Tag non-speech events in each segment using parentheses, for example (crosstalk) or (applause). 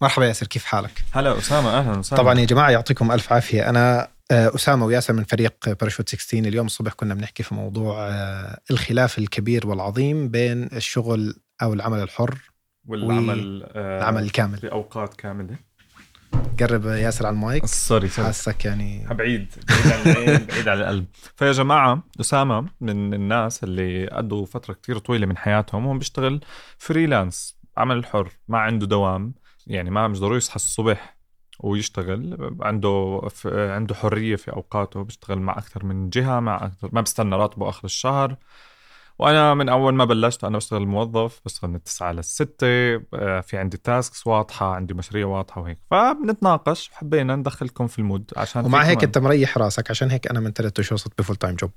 مرحبا ياسر كيف حالك؟ هلا أسامة أهلا وسهلا. طبعا يا جماعة يعطيكم ألف عافية. أنا آه، أسامة وياسر من فريق باراشوت 16 اليوم الصبح كنا بنحكي في موضوع آه، الخلاف الكبير والعظيم بين الشغل أو العمل الحر والعمل آه العمل الكامل. بأوقات كاملة. قرب ياسر على ال mic. sorry sorry. حاسك يعني بعيد بعيد عن العين بعيد عن القلب. فيا جماعة أسامة من الناس اللي قضوا فترة كتير طويلة من حياتهم وهم بيشتغل freelance عمل حر ما عنده دوام. يعني ما مش ضروري يصحى الصبح ويشتغل عنده عنده حرية في أوقاته بيشتغل مع أكثر من جهة مع أكثر ما بستنى راتبه آخر الشهر. وأنا من أول ما بلشت أنا بشتغل موظف بشتغل من التسعة للستة آه، في عندي tasks واضحة عندي مشاريع واضحة وهيك. فبنتناقش وحبينا ندخلكم في ال mood عشان ومع هيك أنت. مريح راسك عشان هيك أنا من ثلاث أشهر صرت ب full time job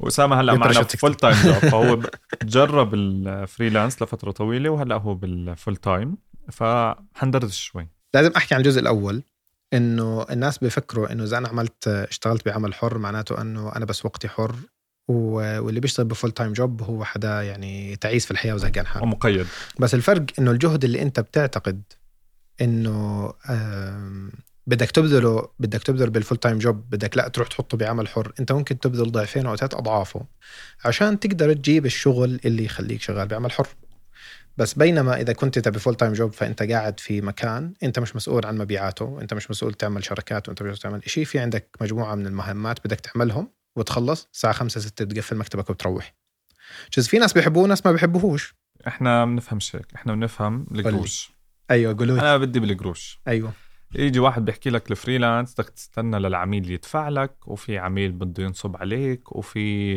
وأسامة هلأ معنا full time job فهو (laughs) جرب ال freelance لفترة طويلة وهلأ هو بال full time فحندردش شوي. لازم أحكي عن الجزء الأول إنه الناس بيفكروا إنه إذا أنا عملت اشتغلت بعمل حر معناته إنه أنا بس وقتي حر واللي بيشتغل ب full time job هو حدا يعني تعيس في الحياة وزهقان حاله. ومقيد. بس الفرق إنه الجهد اللي أنت بتعتقد إنه بدك تبذله بدك تبذل بال full time job بدك لا تروح تحطه بعمل حر أنت ممكن تبذل ضعفين أو ثلاث أضعافه عشان تقدر تجيب الشغل اللي يخليك شغال بعمل حر. بس بينما إذا كنت ب full time job فإنت قاعد في مكان إنت مش مسؤول عن مبيعاته إنت مش مسؤول تعمل شركات وإنت مش تعمل شيء في عندك مجموعة من المهمات بدك تعملهم وتخلص الساعة 5 6 بتقفل مكتبك وبتروح جز في ناس بيحبوه وناس ما بيحبوهوش. إحنا بنفهمش هيك إحنا بنفهم القروش. أيوه قولوا أنا بدي بالقروش. أيوه. يجي واحد بيحكي لك ال freelance بدك تستنى للعميل يدفع لك وفي عميل بده ينصب عليك وفي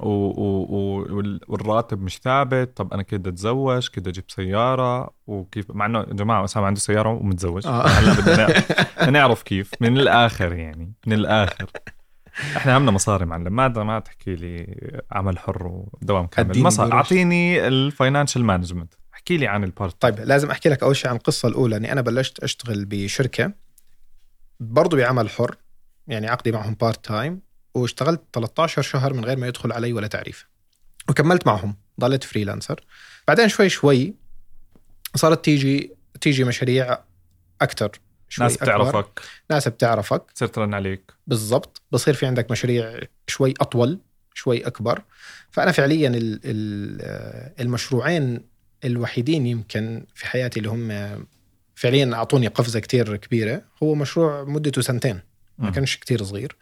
و... و... و... والراتب مش ثابت طب أنا كده أتزوج كده أجيب سيارة وكيف؟ مع إنه يا جماعة أسامة عنده سيارة ومتزوج. آه. هلا (laughs) بدنا نعرف كيف من الآخر يعني من الآخر. إحنا همنا مصاري معلم ما ما تحكي لي عمل حر ودوام كامل. مصاري. أعطيني ال financial management احكي لي عن ال part. طيب لازم أحكي لك أول شيء عن القصة الأولى. اني أنا بلشت أشتغل بشركة برضه بعمل حر يعني عقدي معهم part time واشتغلت 13 شهر من غير ما يدخل علي ولا تعريف. وكملت معهم ضليت freelancer بعدين شوي شوي صارت تيجي تيجي مشاريع أكثر شوي ناس بتعرفك. ناس بتعرفك. صرت ترن عليك. بالضبط. بصير في عندك مشاريع شوي أطول شوي أكبر. فأنا فعليا المشروعين الوحيدين يمكن في حياتي اللي هم فعليا أعطوني قفزة كتير كبيرة هو مشروع مدته سنتين. ما كانش كتير صغير.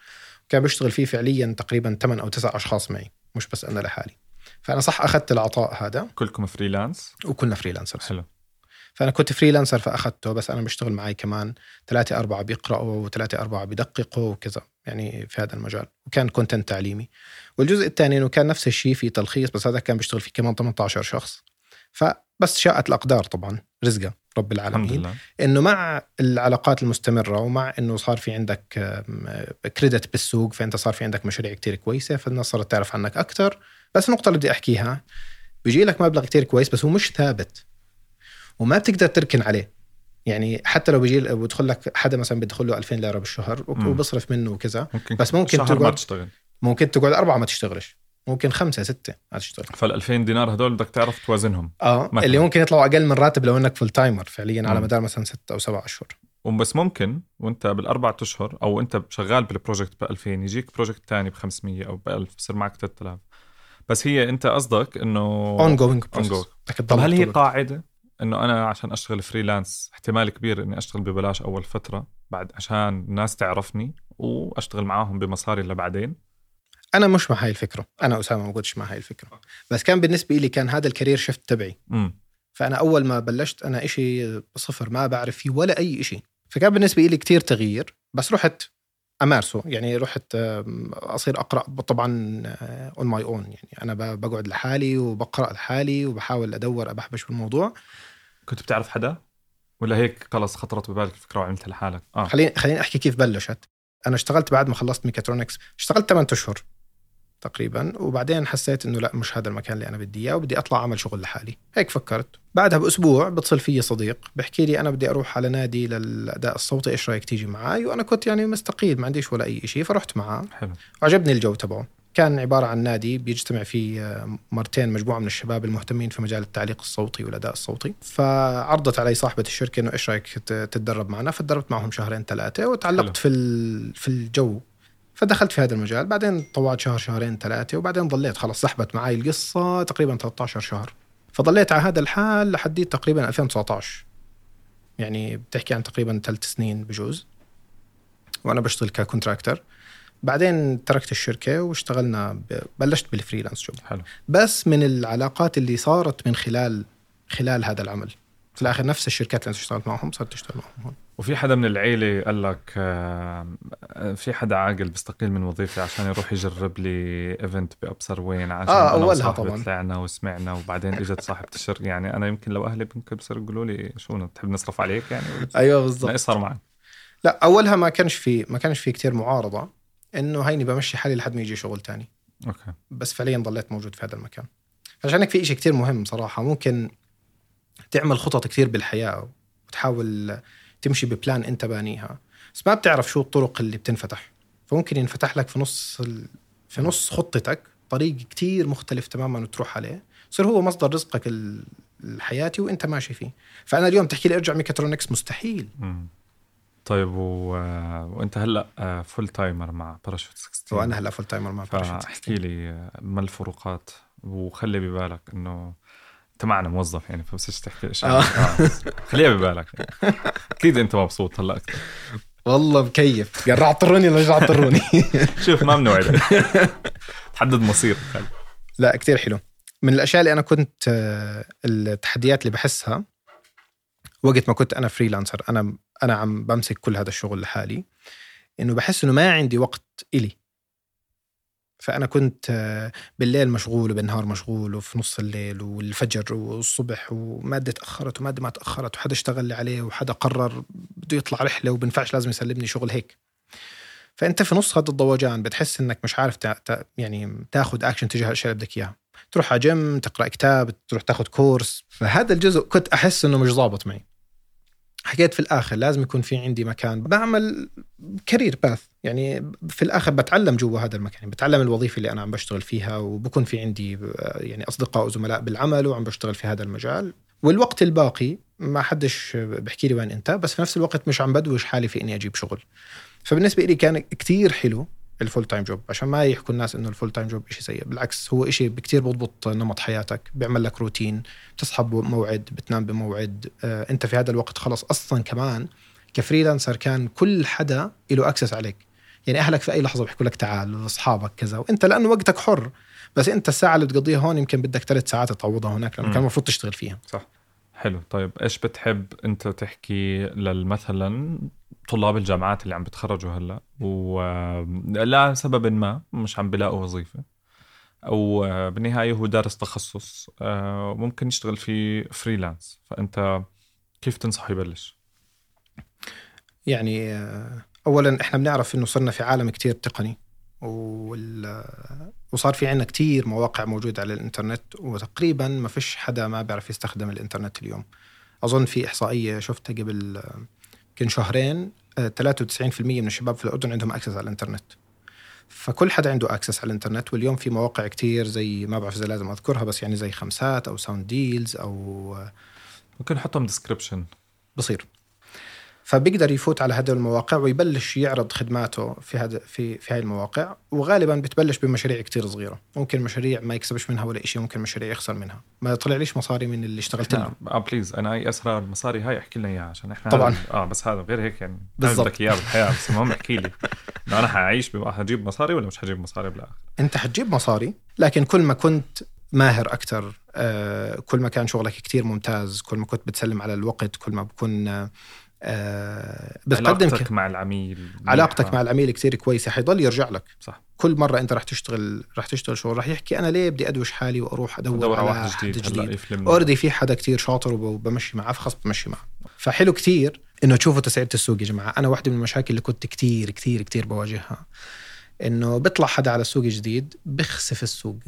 كان بيشتغل فيه فعليا تقريبا 8 أو 9 أشخاص معي مش بس أنا لحالي. فأنا صح أخذت العطاء هذا. كلكم freelance؟ وكلنا freelancer. حلو. فأنا كنت freelancer فأخذته بس أنا بشتغل معي كمان ثلاثة أربعة بيقرأوا وثلاثة أربعة بيدققوا وكذا يعني في هذا المجال. وكان content تعليمي. والجزء الثاني إنه كان نفس الشيء في تلخيص بس هذا كان بيشتغل فيه كمان 18 شخص. فبس شاءت الأقدار طبعا رزقة رب العالمين. الحمد لله. إنه مع العلاقات المستمرة ومع إنه صار في عندك كريدت بالسوق فأنت صار في عندك مشاريع كتير كويسة فالناس صارت تعرف عنك أكثر بس النقطه اللي بدي أحكيها بيجي لك مبلغ كتير كويس بس هو مش ثابت وما بتقدر تركن عليه. يعني حتى لو بيجي بدخل لك حدا مثلا بيدخل له 2000 ليرة بالشهر وبصرف منه وكذا بس ممكن تقعد ما تشتغل. ممكن تقعد أربعة ما تشتغلش. ممكن خمسة ستة. ما تشتغل فال 2000 دينار هدول بدك تعرف توازنهم آه مثلاً. اللي ممكن يطلعوا أقل من راتب لو إنك full timer فعليا م. على مدار مثلا ستة أو سبعة أشهر. وبس ممكن وأنت بالاربع أشهر أو أنت شغال بال project ب 2000 يجيك project ثاني ب 500 أو ب 1000 بصير معك 3000 بس هي أنت قصدك إنه ongoing طب هل هي قاعدة إنه أنا عشان أشتغل freelance احتمال كبير إني أشتغل ببلاش أول فترة بعد عشان الناس تعرفني وأشتغل معاهم بمصاري اللي بعدين أنا مش مع هاي الفكرة. أنا أسامة ما قلتش مع هاي الفكرة. بس كان بالنسبة لي كان هذا ال career shift تبعي. م. فأنا أول ما بلشت أنا إشي صفر ما بعرف فيه ولا أي إشي. فكان بالنسبة لي كتير تغيير. بس رحت أمارسه. يعني رحت أصير أقرأ طبعا on my own يعني أنا بقعد لحالي وبقرأ لحالي وبحاول أدور أبحبش بالموضوع. كنت بتعرف حدا؟ ولا هيك خلص خطرت ببالك الفكرة وعملتها لحالك؟ آه. خليني خليني أحكي كيف بلشت. أنا اشتغلت بعد ما خلصت ميكاترونكس. اشتغلت 8 أشهر. تقريبا. وبعدين حسيت إنه لا مش هذا المكان اللي أنا بدي إياه وبدي أطلع أعمل شغل لحالي. هيك فكرت. بعدها بأسبوع بتصل في صديق بحكي لي أنا بدي أروح على نادي للأداء الصوتي إيش رأيك تيجي معي وأنا كنت يعني مستقيل ما عنديش ولا أي شيء فرحت معاه. حلو. وعجبني الجو تبعه. كان عبارة عن نادي بيجتمع فيه آه، مرتين مجموعة من الشباب المهتمين في مجال التعليق الصوتي والأداء الصوتي. فعرضت علي صاحبة الشركة إنه إيش رأيك ت- تتدرب معنا. فتدربت معهم شهرين ثلاثة حلو. وتعلقت في ال- في الجو. فدخلت في هذا المجال. بعدين طوعت شهر شهرين ثلاثة وبعدين ضليت خلص سحبت معي القصة تقريبا 13 شهر. فضليت على هذا الحال لحد تقريبا 2019 يعني بتحكي عن تقريبا ثلاث سنين بجوز. وأنا بشتغل ك contractor بعدين تركت الشركة واشتغلنا. بلشت بال freelance job حلو. بس من العلاقات اللي صارت من خلال خلال هذا العمل. في الآخر نفس الشركات اللي أنت اشتغلت معهم صرت تشتغل معهم هون. وفي حدا من العيلة قال لك في حدا عاقل بيستقيل من وظيفة عشان يروح يجرب لي event بأبصر وين عشان آه، وصاحبي طبعاً. طلعنا وسمعنا وبعدين إجت صاحبة الشركة. يعني أنا يمكن لو أهلي ممكن بصيروا يقولوا لي شو تحب نصرف عليك يعني؟ أيوه بالضبط. صار معك. لا أولها ما كانش في ما كانش في كتير معارضة إنه هيني بمشي حالي لحد ما يجي شغل تاني. okay. بس فعليا ضليت موجود في هذا المكان. عشان هيك في إشي كتير مهم صراحة. ممكن تعمل خطط كتير بالحياة وتحاول تمشي ب plan أنت بانيها. بس ما بتعرف شو الطرق اللي بتنفتح. فممكن ينفتح لك في نص ال... في نص خطتك طريق كتير مختلف تماما وتروح عليه. يصير هو مصدر رزقك ال- الحياتي وأنت ماشي فيه. فأنا اليوم تحكي لي أرجع ميكاترونكس مستحيل. مم. طيب و... آه، وأنت هلأ full timer مع باراشوت 16 وأنا هلأ full timer مع باراشوت فاحكي لي آه، ما الفروقات؟ وخلي ببالك إنه انت معنا موظف يعني فبصيرش تحكي؟ اشياء آه. آه. خليها ببالك. أكيد انت مبسوط هلا أكثر. والله مكيف. قال راح اضطروني ولا اضطروني شوف ما بنوعدك تحدد مصيرك لا كتير حلو. من الأشياء اللي أنا كنت آه، التحديات اللي بحسها وقت ما كنت أنا فريلانسر أنا أنا عم بمسك كل هذا الشغل لحالي إنه بحس إنه ما عندي وقت إلي. فأنا كنت آه، بالليل مشغول وبالنهار مشغول وفي نص الليل والفجر والصبح ومادة تاخرت ومادة ما تاخرت وحدا اشتغل لي عليه وحدا قرر بده يطلع رحلة وبنفعش لازم يسلمني شغل هيك. فأنت في نص هذا الدوجان بتحس إنك مش عارف تا تا يعني تاخذ اكشن تجاه الاشياء اللي بدك اياها تروح على جيم تقرأ كتاب تروح تاخذ course فهذا الجزء كنت أحس إنه مش ضابط معي. حكيت في الآخر لازم يكون في عندي مكان. بعمل career path يعني في الآخر بتعلم جوا هذا المكان. يعني بتعلم الوظيفة اللي أنا عم بشتغل فيها وبكون في عندي آه، يعني أصدقاء وزملاء بالعمل وعم بشتغل في هذا المجال. والوقت الباقي ما حدش بحكي لي وين أنت بس في نفس الوقت مش عم بدوش حالي في إني أجيب شغل. فبالنسبة لي كان كتير حلو ال full time job عشان ما يحكوا الناس إنه ال full time job شيء سيء. بالعكس هو شيء كتير بضبط نمط حياتك. بيعمل لك روتين بتصحى بموعد بتنام بموعد. آه أنت في هذا الوقت خلص. أصلا كمان ك freelancer كان كل حدا له access عليك. يعني أهلك في أي لحظة بيحكوا لك تعال أصحابك كذا. وأنت لأنه وقتك حر. بس أنت الساعة اللي بتقضيها هون يمكن بدك ثلاث ساعات تعوضها هناك لأنه. كان المفروض تشتغل فيها. حلو. طيب إيش بتحب أنت تحكي للمثلا طلاب الجامعات اللي عم بتخرجوا هلا ولا سبب ما مش عم بلاقوا وظيفة. أو آه، بالنهاية هو دارس تخصص آه، ممكن يشتغل في freelance فأنت كيف تنصح يبلش؟ يعني آه، اولا إحنا بنعرف إنه صرنا في عالم كتير تقني وال... وصار في عندنا كتير مواقع موجودة على الإنترنت وتقريبا ما فيش حدا ما بيعرف يستخدم الإنترنت اليوم. أظن في إحصائية شفتها قبل آه، يمكن شهرين آه، 93% من الشباب في الأردن عندهم access على الإنترنت. فكل حدا عنده access على الإنترنت واليوم في مواقع كتير زي ما بعرف إذا لازم أذكرها بس يعني زي خمسات أو ساوند ديلز أو آه، ممكن نحطهم description بصير. فبيقدر يفوت على هذه المواقع ويبلش يعرض خدماته في هذا في في هاي المواقع وغالبا بتبلش بمشاريع كتير صغيرة. ممكن مشاريع ما يكسبش منها ولا شيء ممكن مشاريع يخسر منها. ما طلع ليش مصاري من اللي اشتغلت له آه please أنا أي أسرار المصاري هاي أحكي لنا إياها عشان إحنا طبعاً. آه بس هذا غير هيك يعني. بدك إياه بالحياة بس المهم احكي لي. إنه أنا حعيش حجيب مصاري ولا مش حجيب مصاري بالآخر؟ أنت حتجيب مصاري لكن كل ما كنت ماهر أكثر آه، كل ما كان شغلك كتير ممتاز كل ما كنت بتسلم على الوقت كل ما بكون آه، بتقدم علاقتك. مع العميل علاقتك. مع العميل كتير كويسة حيضل يرجع لك. صح. كل مرة أنت رح تشتغل رح تشتغل شغل رح يحكي أنا ليه بدي أدوش حالي وأروح أدور, دور على واحد حد جديد, جديد, اوريدي في حدا كتير شاطر وبمشي معاه فخلص بمشي معه. فحلو كتير إنه تشوفوا تسعيرة السوق يا جماعة. أنا واحدة من المشاكل اللي كنت كتير كتير كتير بواجهها إنه بيطلع حدا على السوق جديد بخسف السوق.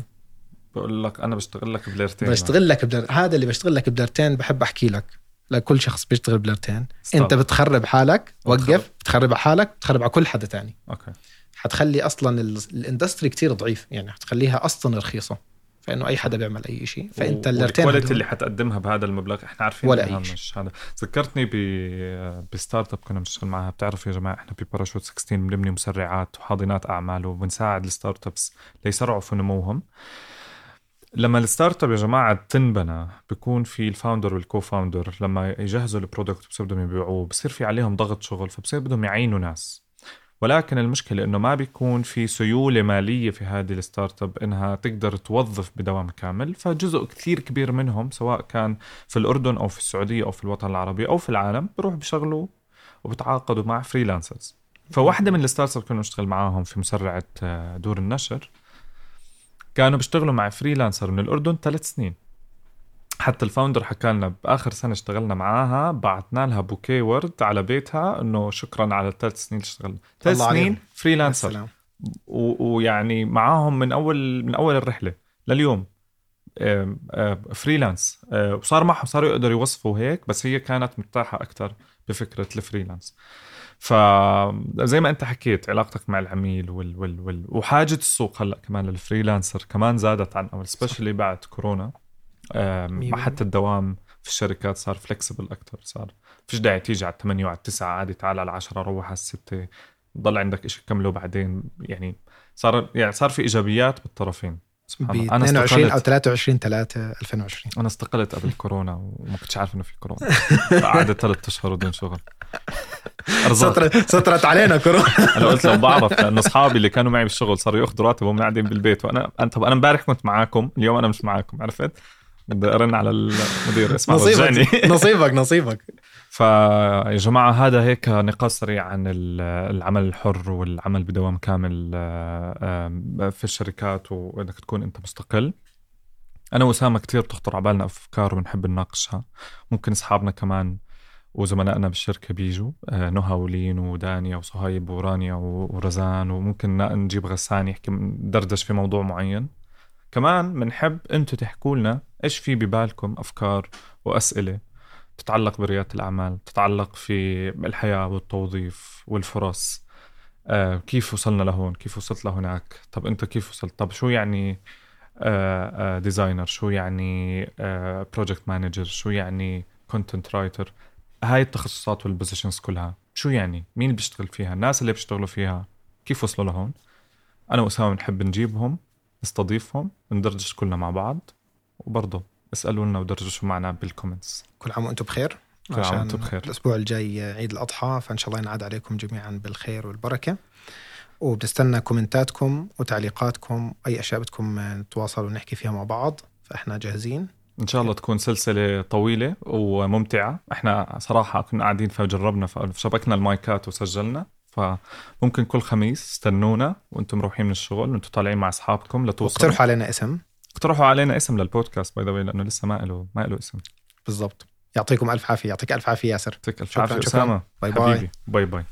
بقول لك أنا بشتغل لك بليرتين. بشتغل لك بدر... هذا اللي بشتغل لك بدرتين بحب أحكي لك. لكل شخص بيشتغل بدرتين stop. انت بتخرب حالك. وقف. بتخرب على حالك بتخرب على كل حدا تاني. okay. حتخلي أصلا ال- ال industry كتير ضعيف. يعني حتخليها أصلا رخيصة. فإنه أي حدا بيعمل أي شيء فإنت ال quality اللي حتقدمها بهذا المبلغ إحنا عارفين ولا أي. مش هذا. ذكرتني ب ب startup كنا بنشتغل معها. بتعرف يا جماعة إحنا بباراشوت 16 بنبني مسرعات وحاضنات أعمال وبنساعد ال startups ليسرعوا في نموهم. لما ال startup يا جماعة تنبنى بيكون في ال founder وال co-founder لما يجهزوا ال product بصير بدهم يبيعوه بصير في عليهم ضغط شغل فبصير بدهم يعينوا ناس. ولكن المشكلة إنه ما بيكون في سيولة مالية في هذه ال startup إنها تقدر توظف بدوام كامل فجزء كثير كبير منهم سواء كان في الأردن أو في السعودية أو في الوطن العربي أو في العالم بروح بيشغلوا وبتعاقدوا مع freelancers فواحدة من ال startup كنا نشتغل معاهم في مسرعة آه، دور النشر كانوا بيشتغلوا مع freelancer من الأردن ثلاث سنين. حتى ال founder حكى لنا بآخر سنة اشتغلنا معاها بعثنا لها بوكيه ورد على بيتها إنه شكرا على الثلاث سنين اللي اشتغلنا. ثلاث سنين. freelancer. ويعني معاهم من اول من أول الرحلة لليوم. freelance وصار معهم صاروا يقدروا يوظفوا هيك بس هي كانت مرتاحة أكثر بفكرة ال freelance فزي ما أنت حكيت علاقتك مع العميل وال وال وال وحاجة السوق هلأ كمان لل freelancer كمان زادت عن أول especially بعد كورونا. مع. حتى الدوام في الشركات صار flexible أكثر صار فيش داعي تيجي على 8 وعلى 9 عادي تعال على 10 روح على 6 ضل عندك شيء كمله بعدين. يعني صار يعني صار في إيجابيات بالطرفين. ب أنا 22 أو استقلت 23 3 2020 أنا استقلت قبل كورونا وما كنتش عارف إنه في كورونا. (laughs) قعدت ثلاث أشهر بدون شغل. سطرت سطرت علينا كورونا. (laughs) أنا قلت لو (laughs) بعرف لأنه أصحابي اللي كانوا معي بالشغل صاروا يأخذوا راتب وهم قاعدين بالبيت وأنا طب أنا امبارح كنت معاكم اليوم أنا مش معاكم عرفت؟ بدي أرن على المدير. اسمع نصيبك (laughs) نصيبك نصيبك. فيا جماعة هذا هيك نقاش سريع عن ال- العمل الحر والعمل بدوام كامل آه، آه، في الشركات وإنك تكون أنت مستقل. أنا وأسامة كتير بتخطر على بالنا أفكار وبنحب نناقشها. ممكن أصحابنا كمان وزملائنا بالشركة بيجوا آه، نهى ولين ودانيا وصهيب ورانيا ورزان وممكن نجيب غسان يحكي ندردش في موضوع معين. كمان بنحب أنتوا تحكوا لنا إيش في ببالكم أفكار وأسئلة تتعلق بريادة الأعمال تتعلق في الحياة والتوظيف والفرص؟ آه كيف وصلنا لهون؟ كيف وصلت لهناك؟ طب أنت كيف وصلت؟ طب شو يعني آه آه designer شو يعني آه project manager شو يعني content writer هاي التخصصات وال positions كلها. شو يعني؟ مين بيشتغل فيها؟ الناس اللي بيشتغلوا فيها كيف وصلوا لهون؟ أنا وأسامة بنحب نجيبهم نستضيفهم ندردش كلنا مع بعض. وبرضه اسألوا لنا ودردشوا معنا بال comments كل عام وأنتم بخير. كل عام وأنتم بخير. الأسبوع الجاي عيد الأضحى فإن شاء الله ينعاد عليكم جميعا بالخير والبركة. وبنستنى كومنتاتكم وتعليقاتكم أي أشياء بدكم نتواصل ونحكي فيها مع بعض فإحنا جاهزين. إن شاء الله تكون سلسلة طويلة وممتعة. إحنا صراحة كنا قاعدين فجربنا فشبكنا المايكات وسجلنا. فممكن كل خميس استنونا وأنتم مروحين من الشغل وأنتم طالعين مع أصحابكم لتوصلوا. اقترحوا علينا اسم. اقترحوا علينا اسم للبودكاست by the way لأنه لسه ما له ما له اسم. بالضبط. يعطيكم ألف عافية. يعطيك ألف عافية ياسر. يعطيك ألف عافية. أسامة. bye bye. حبيبي. bye bye.